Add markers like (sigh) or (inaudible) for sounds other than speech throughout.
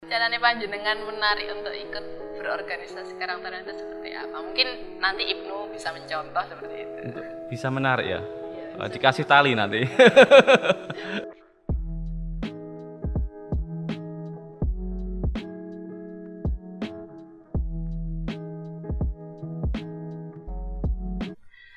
Caranya panjenengan menarik untuk ikut berorganisasi Karang Taruna itu seperti apa? Mungkin nanti Ibnu bisa mencontoh seperti itu. Bisa menarik ya. Iya, Eh, Dikasih tali nanti. (laughs)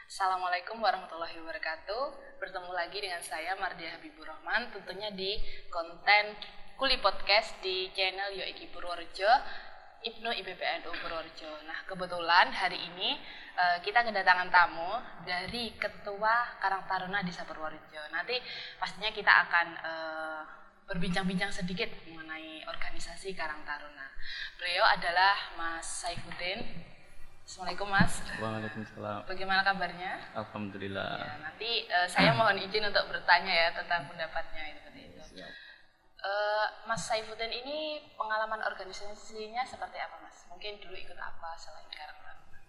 Assalamualaikum warahmatullahi wabarakatuh. Bertemu lagi dengan saya Mardia Habibur Rahman tentunya di konten Kuli Podcast di channel Yoiki Purworejo Ibnu IBPNU Purworejo. Nah, kebetulan hari ini eh, kita kedatangan tamu dari Ketua Karang Taruna Desa Purworejo. Nanti pastinya kita akan eh, berbincang-bincang sedikit mengenai organisasi Karang Taruna. Beliau adalah Mas Saifuddin. Assalamualaikum Mas. Waalaikumsalam. Bagaimana kabarnya? Alhamdulillah. Ya, nanti eh, saya mohon izin untuk bertanya ya tentang pendapatnya seperti itu. Eh, Mas Saifuddin ini pengalaman organisasinya seperti apa Mas? Mungkin dulu ikut apa selain Karang Taruna?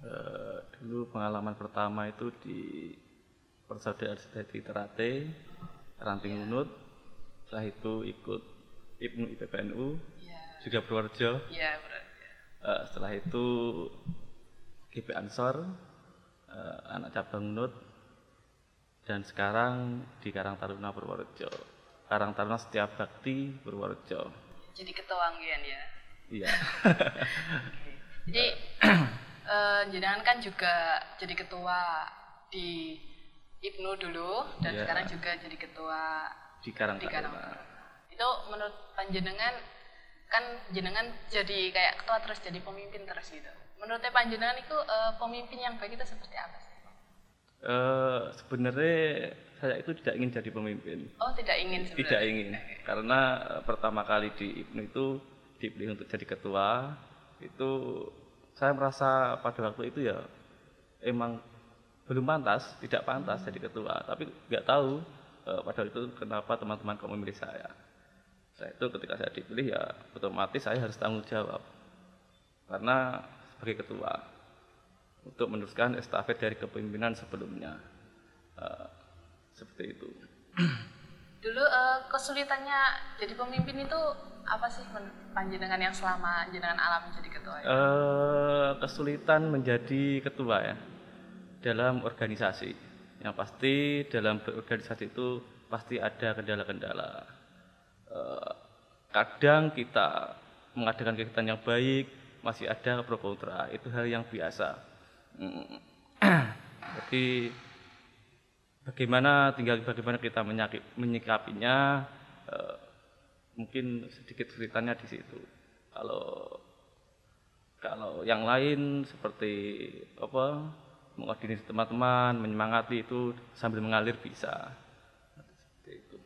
Eh, dulu pengalaman pertama itu di persaudaraan Sedati Terate, Ranting Unut. Setelah itu ikut Ibnu IPPNU, Iya, juga Purworejo. iya berarti. Eh, setelah itu GP Ansor, eh, anak cabang Unut, dan sekarang di Karang Taruna Purworejo. Karang Taruna Setiap Bakti Purworejo. Jadi ketua Anggian ya. Iya. Jadi (clears throat) eh, jenengan kan juga jadi ketua di Ibnu dulu dan Iya. sekarang juga jadi ketua di Karang di Karang Taruna. Itu menurut panjenengan kan jenengan jadi kayak ketua terus jadi pemimpin terus gitu. Menurut panjenengan itu eh, pemimpin yang baik itu seperti apa sih? Eh, sebenarnya saya itu tidak ingin jadi pemimpin. Oh tidak ingin sebenarnya. Tidak ingin, karena eh, pertama kali di Ibnu itu dipilih untuk jadi ketua, itu saya merasa pada waktu itu ya emang belum pantas, tidak pantas jadi ketua. Tapi nggak tahu eh, pada waktu itu kenapa teman-teman kok memilih saya. Saya itu ketika saya dipilih ya otomatis saya harus tanggung jawab karena sebagai ketua untuk meneruskan estafet dari kepemimpinan sebelumnya. Eh, seperti itu. Dulu eh, kesulitannya jadi pemimpin itu apa sih panjenengan yang selama jenengan alami jadi ketua? ya? Eh, kesulitan menjadi ketua ya dalam organisasi. Yang pasti dalam berorganisasi itu pasti ada kendala-kendala. Eh, kadang kita mengadakan kegiatan yang baik masih ada pro kontra itu hal yang biasa. Mm. (clears throat) Jadi bagaimana tinggal bagaimana kita menyikapinya eh, mungkin sedikit ceritanya di situ. Kalau kalau yang lain seperti apa mengkoordinasi teman-teman, menyemangati itu sambil mengalir bisa. Seperti itu.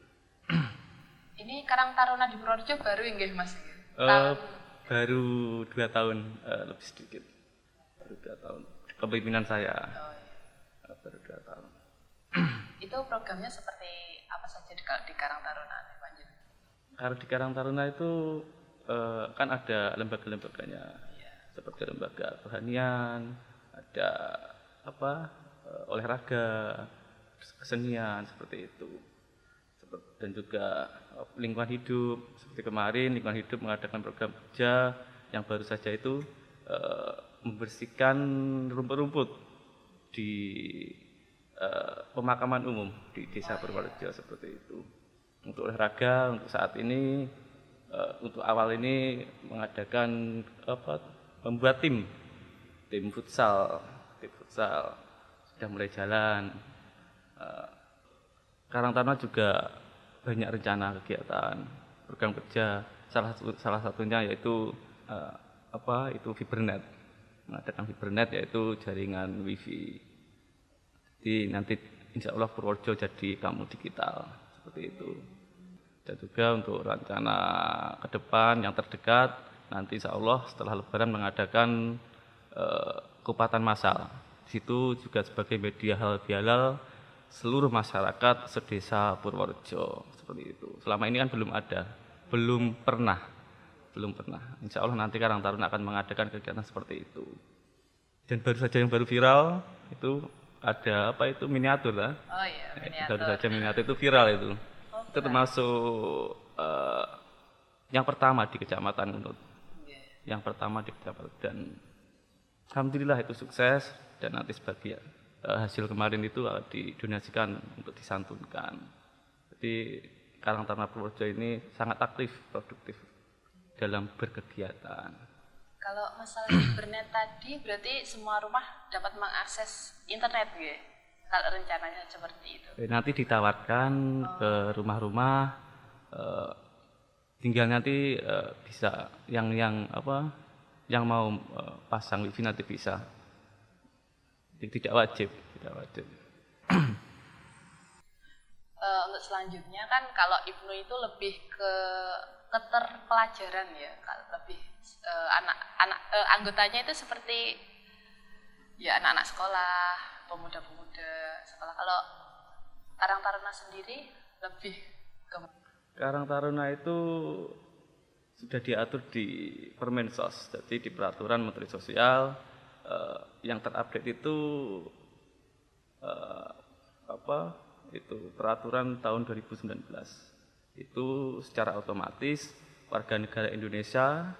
(clears throat) Ini Karang Taruna di Purworejo baru inggih Mas. Eh, baru dua tahun eh, lebih sedikit. Baru dua tahun kepemimpinan saya. Oh, iya. Baru dua tahun. Itu programnya seperti apa saja di, di Karang Taruna panjenengan? Kalau di Karang Taruna itu eh, kan ada lembaga-lembaganya, seperti lembaga rohanian, ada apa eh, olahraga, kesenian seperti itu, dan juga eh, lingkungan hidup. Seperti kemarin lingkungan hidup mengadakan program kerja yang baru saja itu eh, membersihkan rumput-rumput di eh, pemakaman umum di desa Purworejo seperti itu. Untuk olahraga untuk saat ini eh, untuk awal ini mengadakan apa membuat tim tim futsal tim futsal. Sudah mulai jalan. Eh, Karang Taruna juga banyak rencana kegiatan program kerja. Salah satu salah satunya yaitu eh, apa itu fibernet. Mengadakan fibernet yaitu jaringan wifi jadi nanti insya Allah Purworejo jadi kamu digital seperti itu. Dan juga untuk rencana ke depan yang terdekat nanti insya Allah setelah Lebaran mengadakan eh, kupatan massal. Di situ juga sebagai media halal bihalal seluruh masyarakat sedesa Purworejo seperti itu. Selama ini kan belum ada, belum pernah, belum pernah. Insya Allah nanti Karang Taruna akan mengadakan kegiatan seperti itu. Dan baru saja yang baru viral itu ada apa itu miniatur lah. Oh iya, Eh, miniatur. Baru saja miniatur itu viral itu. Oh, Itu termasuk eh, yang pertama di kecamatan Unut Nggih. yang pertama di kecamatan dan alhamdulillah itu sukses dan nanti sebagian eh, hasil kemarin itu eh, didonasikan untuk disantunkan jadi Karang Taruna Purworejo ini sangat aktif produktif dalam berkegiatan Kalau masalah internet tadi berarti semua rumah dapat mengakses internet gitu. Kalau rencananya seperti itu. Eh, nanti ditawarkan ke rumah-rumah eh, tinggal nanti eh, bisa yang yang apa yang mau pasang wifi nanti bisa tidak wajib tidak wajib untuk selanjutnya kan kalau Ibnu itu lebih ke keterpelajaran ya, lebih eh, anak-anak eh, anggotanya itu seperti ya anak-anak sekolah, pemuda-pemuda sekolah. Kalau Karang Taruna sendiri lebih ke Karang Taruna itu sudah diatur di Permensos, jadi di peraturan Menteri Sosial eh, yang terupdate itu eh, apa? Itu peraturan tahun 2019. Itu secara otomatis warga negara Indonesia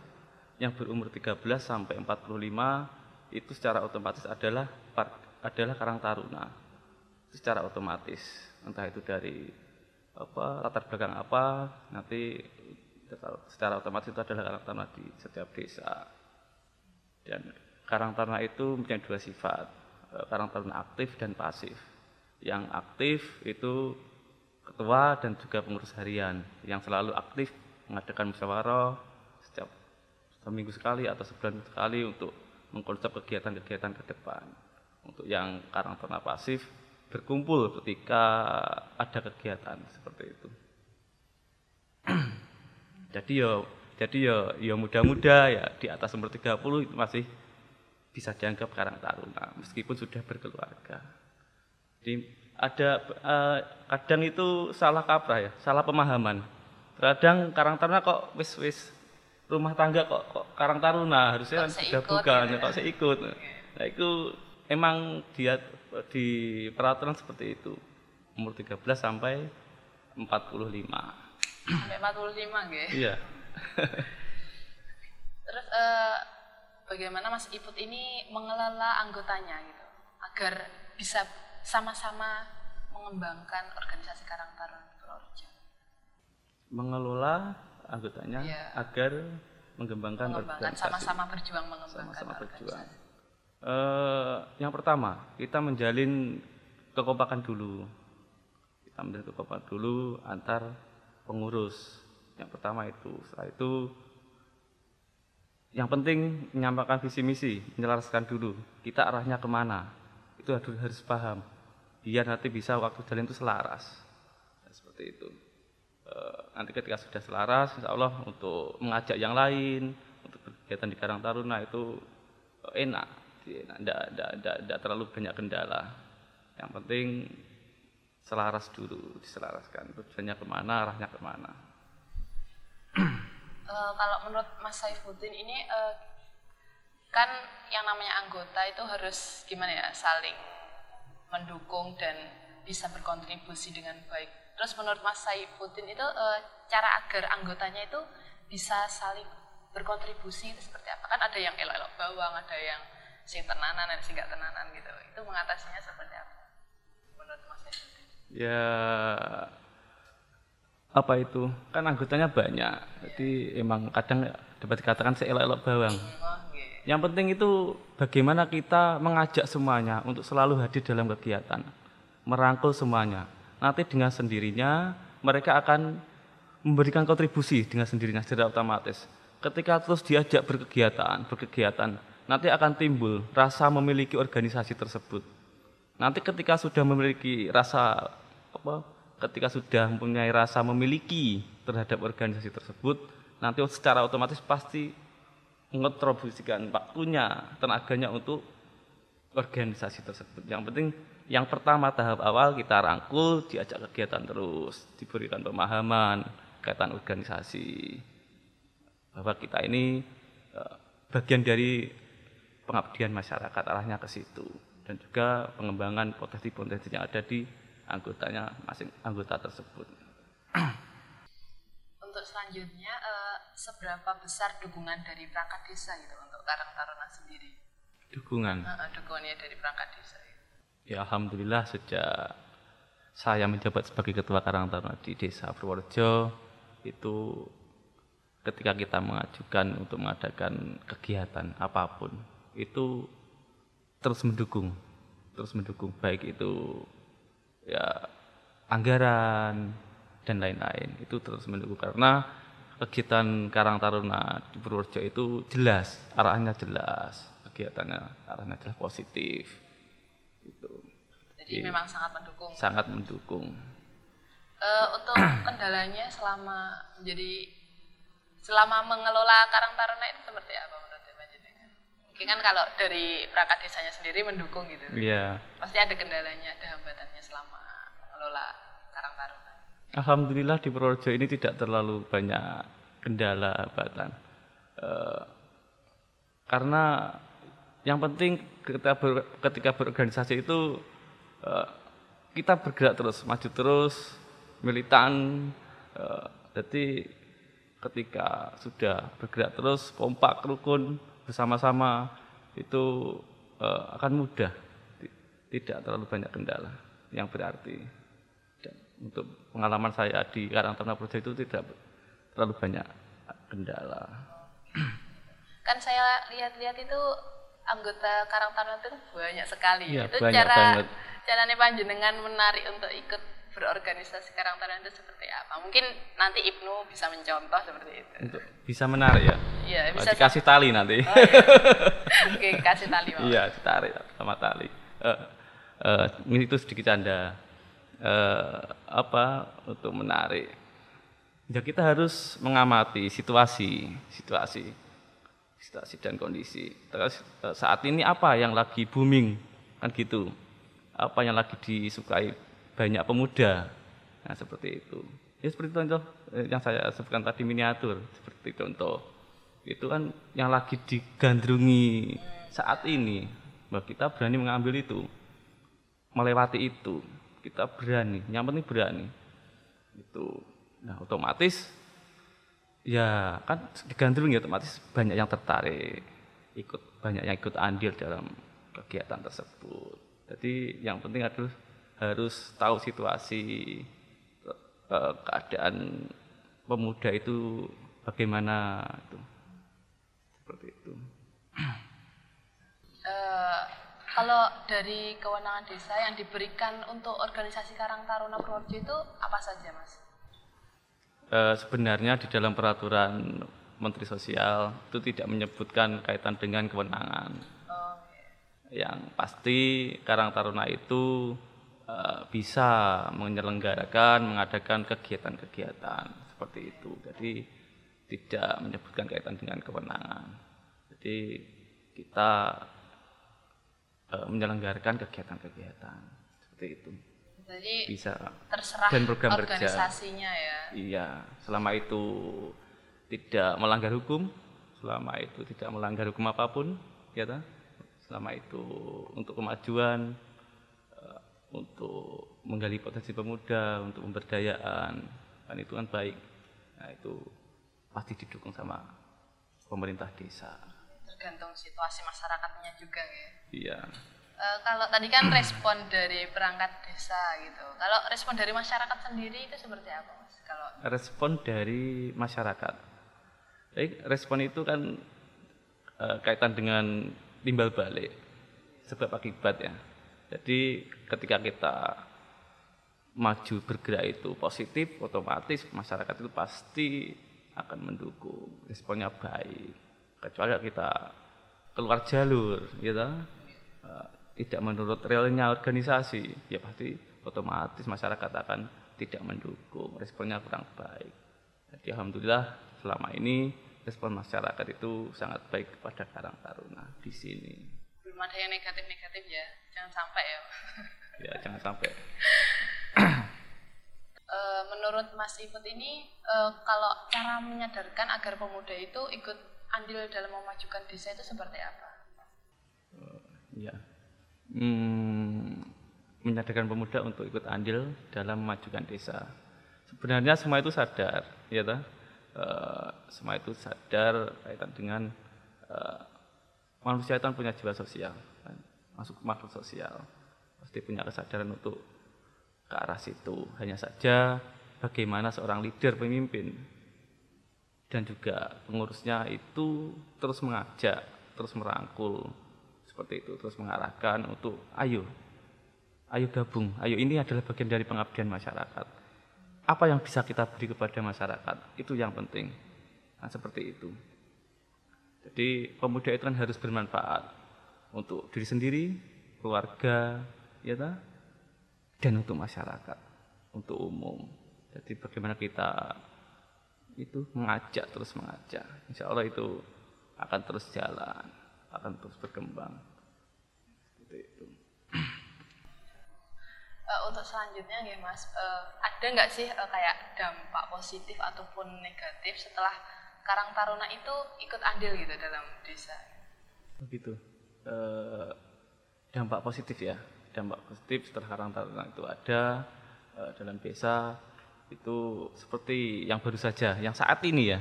yang berumur 13 sampai 45 itu secara otomatis adalah adalah Karang Taruna. Secara otomatis, entah itu dari apa latar belakang apa nanti secara otomatis itu adalah karang taruna di setiap desa. Dan karang taruna itu mempunyai dua sifat eh, karang taruna aktif dan pasif. Yang aktif itu ketua dan juga pengurus harian yang selalu aktif mengadakan musyawarah setiap seminggu sekali atau sebulan sekali untuk mengkonsep kegiatan-kegiatan ke depan untuk yang karang taruna pasif berkumpul ketika ada kegiatan seperti itu. (clears throat) jadi ya jadi ya ya muda-muda ya di atas umur 30 itu masih bisa dianggap karang taruna meskipun sudah berkeluarga. Jadi ada eh, kadang itu salah kaprah ya, salah pemahaman. Kadang karang taruna kok wis wis rumah tangga kok kok karang taruna harusnya Kok kan sudah bukan gitu ya, kok saya ikut. Nah, itu emang dia di peraturan seperti itu. Umur 13 sampai 45. sampai 45 gitu. Iya. Terus eh, bagaimana Mas Iput ini mengelola anggotanya gitu agar bisa sama-sama mengembangkan organisasi Karang Taruna Purworejo. Mengelola anggotanya Iya. agar mengembangkan, Mengembangkan organisasi. sama-sama berjuang mengembangkan Sama-sama berjuang. organisasi. Eh, yang pertama, kita menjalin kekompakan dulu. Kita menjalin kekompakan dulu antar pengurus. Yang pertama itu. Setelah itu yang penting menyampaikan visi misi, menyelaraskan dulu. Kita arahnya ke mana? Itu harus harus paham. Biar nanti bisa waktu jalan itu selaras. Nah, seperti itu. Eh, nanti ketika sudah selaras, insya Allah untuk mengajak yang lain, untuk berkegiatan di Karang Taruna itu eh, enak, tidak terlalu banyak kendala. Yang penting selaras dulu, diselaraskan. Tujuannya ke mana, arahnya ke mana. (clears throat) Eh, kalau menurut Mas Saifuddin ini eh, kan yang namanya anggota itu harus gimana ya saling mendukung dan bisa berkontribusi dengan baik. Terus menurut Mas Saifuddin itu eh, cara agar anggotanya itu bisa saling berkontribusi itu seperti apa? Kan ada yang elok-elok bawang, ada yang sing tenanan, ada sing gak tenanan gitu. Itu mengatasinya seperti apa? Menurut Mas Saifuddin? Ya apa itu? Kan anggotanya banyak. Jadi emang kadang dapat dikatakan seelok-elok bawang. Oh. Yang penting itu bagaimana kita mengajak semuanya untuk selalu hadir dalam kegiatan, merangkul semuanya. Nanti dengan sendirinya mereka akan memberikan kontribusi dengan sendirinya secara otomatis. Ketika terus diajak berkegiatan, berkegiatan, nanti akan timbul rasa memiliki organisasi tersebut. Nanti ketika sudah memiliki rasa apa? Ketika sudah mempunyai rasa memiliki terhadap organisasi tersebut, nanti secara otomatis pasti mengontribusikan waktunya, tenaganya untuk organisasi tersebut. Yang penting yang pertama tahap awal kita rangkul, diajak kegiatan terus, diberikan pemahaman kaitan organisasi bahwa kita ini eh, bagian dari pengabdian masyarakat arahnya ke situ dan juga pengembangan potensi-potensi yang ada di anggotanya masing anggota tersebut. Untuk selanjutnya, seberapa besar dukungan dari perangkat desa gitu untuk Karang Taruna sendiri? Dukungan. Uh, dukungannya dari perangkat desa. Gitu. Ya alhamdulillah sejak saya menjabat sebagai ketua Karang Taruna di Desa Purworejo itu ketika kita mengajukan untuk mengadakan kegiatan apa pun itu terus mendukung terus mendukung baik itu ya anggaran dan lain-lain itu terus mendukung karena kegiatan Karang Taruna di Purworejo itu jelas arahnya jelas kegiatannya arahnya jelas positif itu jadi memang sangat mendukung sangat mendukung uh, untuk kendalanya selama menjadi selama mengelola Karang Taruna itu seperti apa menurut Panjenengan? Mungkin kan kalau dari perangkat desanya sendiri mendukung gitu. Iya. Pasti ada kendalanya, ada hambatannya selama mengelola Karang Taruna. Alhamdulillah di Purworejo ini tidak terlalu banyak kendala hambatan. E, karena yang penting ketika, ber, ketika berorganisasi itu e, kita bergerak terus, maju terus, militan. E, jadi ketika sudah bergerak terus kompak rukun bersama-sama itu uh, akan mudah tidak terlalu banyak kendala yang berarti untuk pengalaman saya di Karang Taruna Project itu tidak terlalu banyak kendala kan saya lihat-lihat itu anggota Karang Taruna itu banyak sekali ya, itu banyak cara banget. caranya panjenengan menarik untuk ikut berorganisasi Karang Taruna itu seperti apa? Mungkin nanti Ibnu bisa mencontoh seperti itu. Untuk bisa menarik ya? Iya, bisa. Dikasih tali nanti. Oh, iya. (laughs) Oke, kasih tali. Iya, ditarik sama tali. Uh, uh, ini itu sedikit canda. Uh, apa untuk menarik? Ya kita harus mengamati situasi, situasi, situasi dan kondisi. Terus saat ini apa yang lagi booming kan gitu? Apa yang lagi disukai banyak pemuda. Nah, seperti itu. Ya seperti contoh eh, yang saya sebutkan tadi miniatur, seperti contoh. Itu kan yang lagi digandrungi saat ini. Bahwa kita berani mengambil itu. Melewati itu. Kita berani, yang penting berani. Itu. Nah, otomatis ya kan digandrungi otomatis banyak yang tertarik ikut banyak yang ikut andil dalam kegiatan tersebut. Jadi yang penting adalah harus tahu situasi uh, keadaan pemuda itu bagaimana itu seperti itu. Uh, kalau dari kewenangan desa yang diberikan untuk organisasi Karang Taruna Purworejo itu apa saja, Mas? Uh, sebenarnya di dalam peraturan Menteri Sosial itu tidak menyebutkan kaitan dengan kewenangan. Oh, okay. Yang pasti Karang Taruna itu Eh, bisa menyelenggarakan, mengadakan kegiatan-kegiatan seperti itu. Jadi tidak menyebutkan kaitan dengan kewenangan. Jadi kita uh, menyelenggarakan kegiatan-kegiatan seperti itu. Jadi bisa terserah dan program organisasinya kerja. ya. Iya, selama itu tidak melanggar hukum, selama itu tidak melanggar hukum apa pun, ya selama itu untuk kemajuan untuk menggali potensi pemuda, untuk pemberdayaan, kan itu kan baik. Nah itu pasti didukung sama pemerintah desa. Tergantung situasi masyarakatnya juga ya. Iya. E, kalau tadi kan respon dari perangkat desa gitu. Kalau respon dari masyarakat sendiri itu seperti apa mas? Kalau respon dari masyarakat, Jadi, respon itu kan e, kaitan dengan timbal balik sebab akibat ya jadi ketika kita maju bergerak itu positif, otomatis masyarakat itu pasti akan mendukung, responnya baik. Kecuali kita keluar jalur, gitu, tidak menurut realnya organisasi, ya pasti otomatis masyarakat akan tidak mendukung, responnya kurang baik. Jadi alhamdulillah selama ini respon masyarakat itu sangat baik kepada Karang Taruna di sini. Belum ada yang negatif-negatif ya jangan sampai ya. (laughs) Ya jangan sampai. Uh, (clears throat) menurut Mas Iput ini uh, kalau cara menyadarkan agar pemuda itu ikut andil dalam memajukan desa itu seperti apa? Uh, ya, hmm, menyadarkan pemuda untuk ikut andil dalam memajukan desa. Sebenarnya semua itu sadar, ya eh, semua itu sadar kaitan dengan eh, manusia itu kan punya jiwa sosial kan? masuk makhluk sosial pasti punya kesadaran untuk ke arah situ hanya saja bagaimana seorang leader pemimpin dan juga pengurusnya itu terus mengajak terus merangkul. Seperti itu terus mengarahkan untuk ayo ayo gabung. Ayo ini adalah bagian dari pengabdian masyarakat. Apa yang bisa kita beri kepada masyarakat? Itu yang penting. Nah seperti itu. Jadi pemuda itu kan harus bermanfaat untuk diri sendiri keluarga ya ta? dan untuk masyarakat untuk umum. Jadi bagaimana kita itu mengajak terus mengajak insya Allah itu akan terus jalan akan terus berkembang. Seperti itu. Uh, (clears throat) untuk selanjutnya ya Mas, uh, ada nggak sih uh, kayak dampak positif ataupun negatif setelah Karang Taruna itu ikut andil gitu dalam desa? Begitu. Uh, dampak positif ya, dampak positif setelah Karang Taruna itu ada uh, dalam desa itu seperti yang baru saja, yang saat ini ya,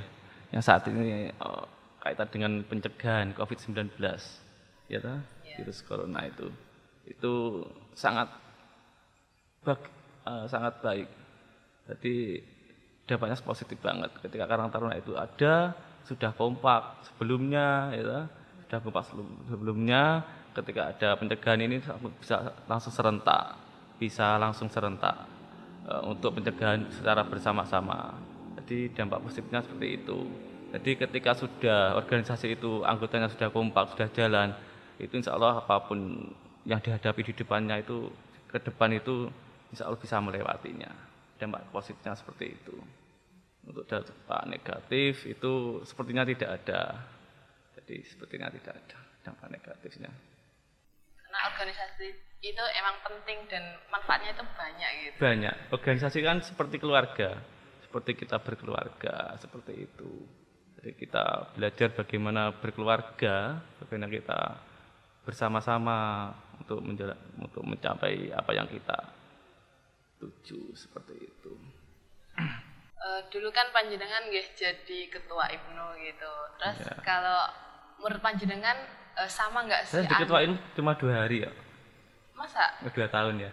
yang saat ini uh, kaitan dengan pencegahan COVID-19 ya ta? Yeah. virus corona itu. Itu sangat bag, uh, sangat baik. Jadi dampaknya positif banget. Ketika Karang Taruna itu ada sudah kompak sebelumnya ya ta? sudah kompak sebelumnya. Ketika ada pencegahan ini bisa langsung serentak. Bisa langsung serentak untuk pencegahan secara bersama-sama jadi dampak positifnya seperti itu jadi ketika sudah organisasi itu anggotanya sudah kompak, sudah jalan, itu insya Allah apa pun yang dihadapi di depannya itu ke depan itu insya Allah bisa melewatinya. Dampak positifnya seperti itu. Untuk dampak negatif itu sepertinya tidak ada. Jadi sepertinya tidak ada dampak negatifnya. Karena organisasi itu emang penting dan manfaatnya itu banyak gitu. Banyak. Organisasi kan seperti keluarga, seperti kita berkeluarga, seperti itu. Jadi kita belajar bagaimana berkeluarga, bagaimana kita bersama-sama untuk untuk mencapai apa yang kita tuju seperti itu. Uh, (clears throat) dulu kan panjenengan ya jadi ketua Ibnu gitu. Terus ya. kalau menurut panjenengan uh, sama nggak sih? Saya jadi ketua Ibnu cuma dua hari ya. Masa? Dua tahun ya.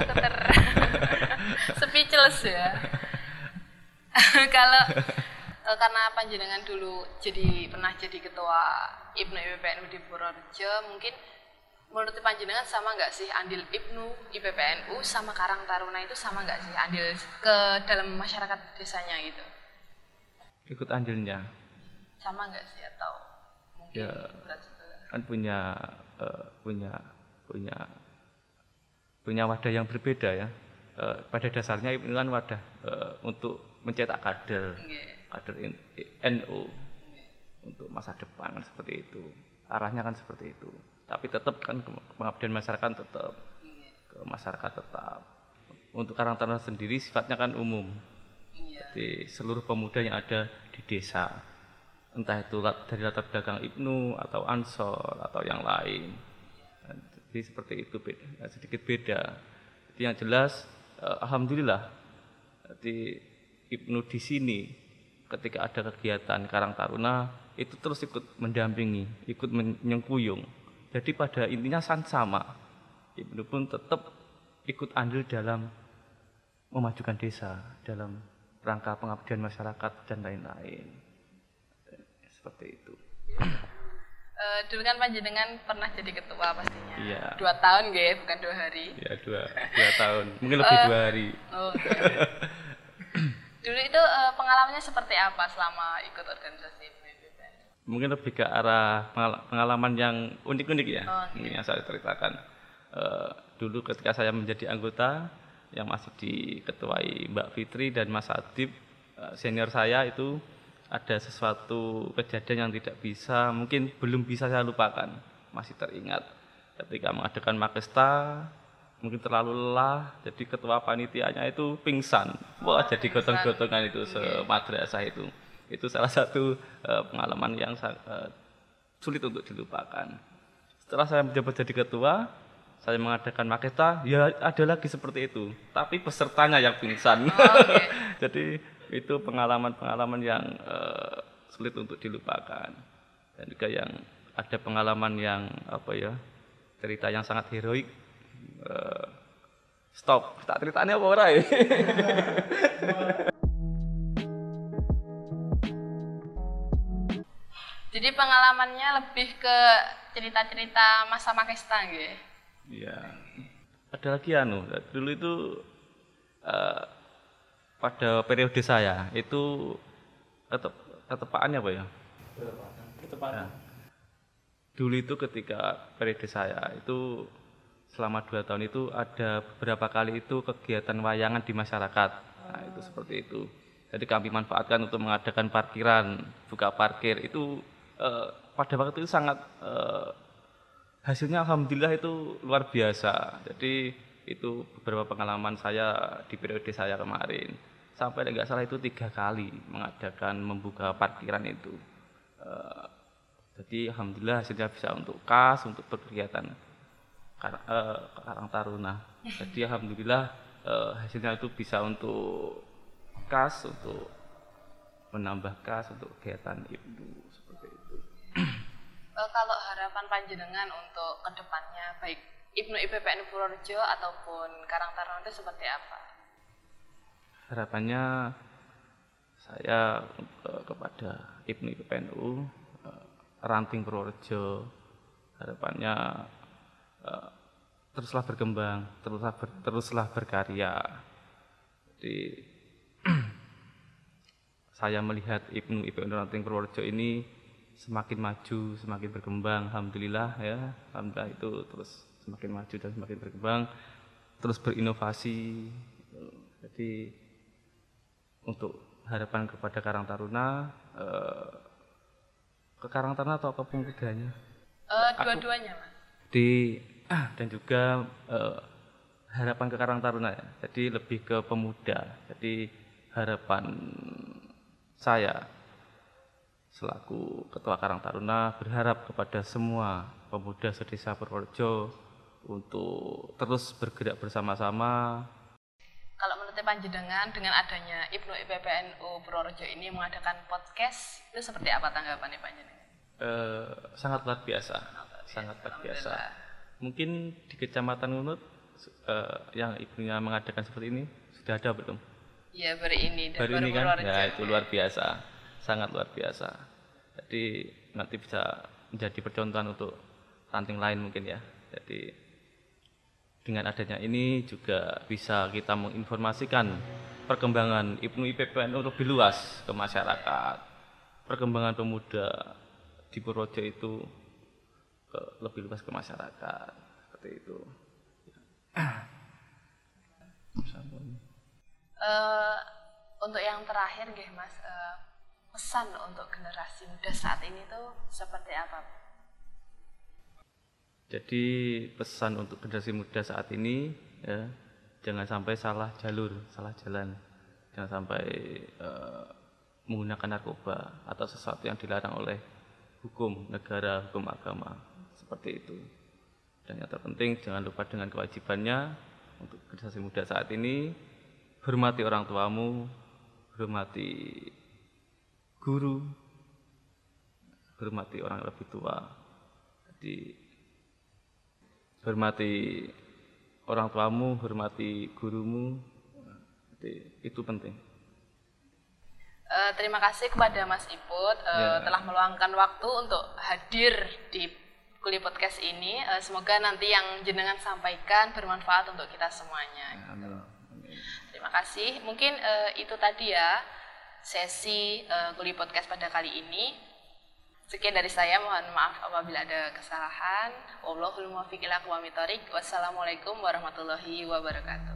Aku ter (laughs) speechless ya. (laughs) kalau uh, karena panjenengan dulu jadi pernah jadi ketua Ibnu IPPNU di Purworejo mungkin menurut panjenengan sama nggak sih andil Ibnu IPPNU sama Karang Taruna itu sama nggak sih andil ke dalam masyarakat desanya gitu ikut andilnya sama nggak sih? Atau mungkin ya, kan punya uh, punya punya punya wadah yang berbeda ya. Uh, pada dasarnya ini kan wadah uh, untuk mencetak kader kader NU untuk masa depan kan seperti itu. Arahnya kan seperti itu. Tapi tetap kan pengabdian masyarakat tetap ke masyarakat tetap. Untuk Karang Taruna sendiri sifatnya kan umum. Iya. jadi seluruh pemuda yang ada di desa entah itu dari latar belakang Ibnu atau Ansor atau yang lain jadi seperti itu beda, sedikit beda jadi yang jelas eh, alhamdulillah jadi Ibnu di sini ketika ada kegiatan Karang Taruna itu terus ikut mendampingi, ikut menyengkuyung. Jadi pada intinya sama. Ibnu pun tetap ikut andil dalam memajukan desa, dalam rangka pengabdian masyarakat dan lain-lain. Seperti itu. Uh, dulu kan panjenengan pernah jadi ketua pastinya. Iya. Dua tahun gak bukan dua hari. Iya dua dua tahun, mungkin lebih uh, dua hari. Oh, okay. (laughs) Dulu itu uh, pengalamannya seperti apa selama ikut organisasi BPPN? Mungkin lebih ke arah pengalaman yang unik-unik ya, oh, okay. yang saya ceritakan. Uh, dulu ketika saya menjadi anggota yang masih diketuai Mbak Fitri dan Mas Adib, uh, senior saya itu ada sesuatu kejadian yang tidak bisa, mungkin belum bisa saya lupakan, masih teringat ketika mengadakan Makesta mungkin terlalu lelah jadi ketua panitianya itu pingsan. Wah jadi gotong-gotongan itu semadrasah itu. Itu salah satu uh, pengalaman yang uh, sulit untuk dilupakan. Setelah saya menjabat jadi ketua saya mengadakan maketa ya ada lagi seperti itu. Tapi pesertanya yang pingsan. Oke. (laughs) jadi itu pengalaman-pengalaman yang eh, sulit untuk dilupakan dan juga yang ada pengalaman yang apa ya cerita yang sangat heroik Eh, stop tak ceritanya apa ora ya (laughs) Jadi pengalamannya lebih ke cerita-cerita masa Makesta gitu. Iya. Ada lagi anu, dulu itu eh, pada periode saya itu ketep, ketepaannya apa ya? Ketepatan. Dulu itu ketika periode saya itu selama dua tahun itu ada beberapa kali itu kegiatan wayangan di masyarakat. Nah, itu seperti itu. Jadi kami manfaatkan untuk mengadakan parkiran, buka parkir itu eh, pada waktu itu sangat eh, hasilnya alhamdulillah itu luar biasa. Jadi itu beberapa pengalaman saya di periode saya kemarin. Sampai nggak salah itu tiga kali mengadakan membuka parkiran itu. Eh, jadi alhamdulillah hasilnya bisa untuk kas, untuk berkegiatan Kar- eh, Karang Taruna. (laughs) Jadi alhamdulillah eh, hasilnya itu bisa untuk kas, untuk menambah kas, untuk kegiatan ibu seperti itu. Kalau harapan panjenengan untuk ke depannya baik Ibnu IPPN Purworejo ataupun Karang Taruna itu seperti apa? Harapannya saya eh, kepada Ibnu IPPNU eh, Ranting Purworejo harapannya eh, teruslah berkembang, teruslah ber- teruslah berkarya. Jadi (clears throat) saya melihat Ibnu IPPNU Ranting Purworejo ini semakin maju, semakin berkembang, alhamdulillah ya, alhamdulillah itu terus semakin maju dan semakin berkembang, terus berinovasi. Jadi untuk harapan kepada Karang Taruna eh, ke Karang Taruna atau ke pemudanya Eh, dua-duanya, Mas. di dan juga eh, harapan ke Karang Taruna ya. Jadi lebih ke pemuda. Jadi harapan saya selaku Ketua Karang Taruna berharap kepada semua pemuda sedesa Purworejo untuk terus bergerak bersama-sama Kalau menurut panjenengan dengan adanya Ibnu IPPNU Purworejo ini mengadakan podcast itu seperti apa tanggapannya panjenengan? Eh, sangat luar biasa, sangat luar biasa. Mungkin di Kecamatan Ngunut eh, yang ibunya mengadakan seperti ini sudah ada belum? Ya baru ini dan Baru baru ini kan? Ya itu luar biasa, sangat luar biasa. Jadi nanti bisa menjadi percontohan untuk ranting lain mungkin ya. Jadi dengan adanya ini juga bisa kita menginformasikan perkembangan Ibnu IPPNU lebih luas ke masyarakat. Perkembangan pemuda di Purworejo itu ke, lebih luas ke masyarakat. Seperti itu. Eh, untuk yang terakhir nggih Mas, eh, pesan untuk generasi muda saat ini tuh seperti apa? Jadi pesan untuk generasi muda saat ini ya jangan sampai salah jalur, salah jalan, jangan sampai eh, menggunakan narkoba atau sesuatu yang dilarang oleh hukum negara, hukum agama seperti itu. Dan yang terpenting jangan lupa dengan kewajibannya untuk generasi muda saat ini hormati orang tuamu, hormati guru, hormati orang lebih tua. Jadi hormati orang tuamu, hormati gurumu. Jadi itu penting. Eh, terima kasih kepada Mas Iput eh, Ya. telah meluangkan waktu untuk hadir di Kuli Podcast ini. Eh, semoga nanti yang jenengan sampaikan bermanfaat untuk kita semuanya. Amin. Terima kasih. Mungkin eh, itu tadi ya sesi eh, Kuli Podcast pada kali ini. Sekian dari saya, mohon maaf apabila ada kesalahan. Wallahul muwaffiq ila Wassalamualaikum warahmatullahi wabarakatuh.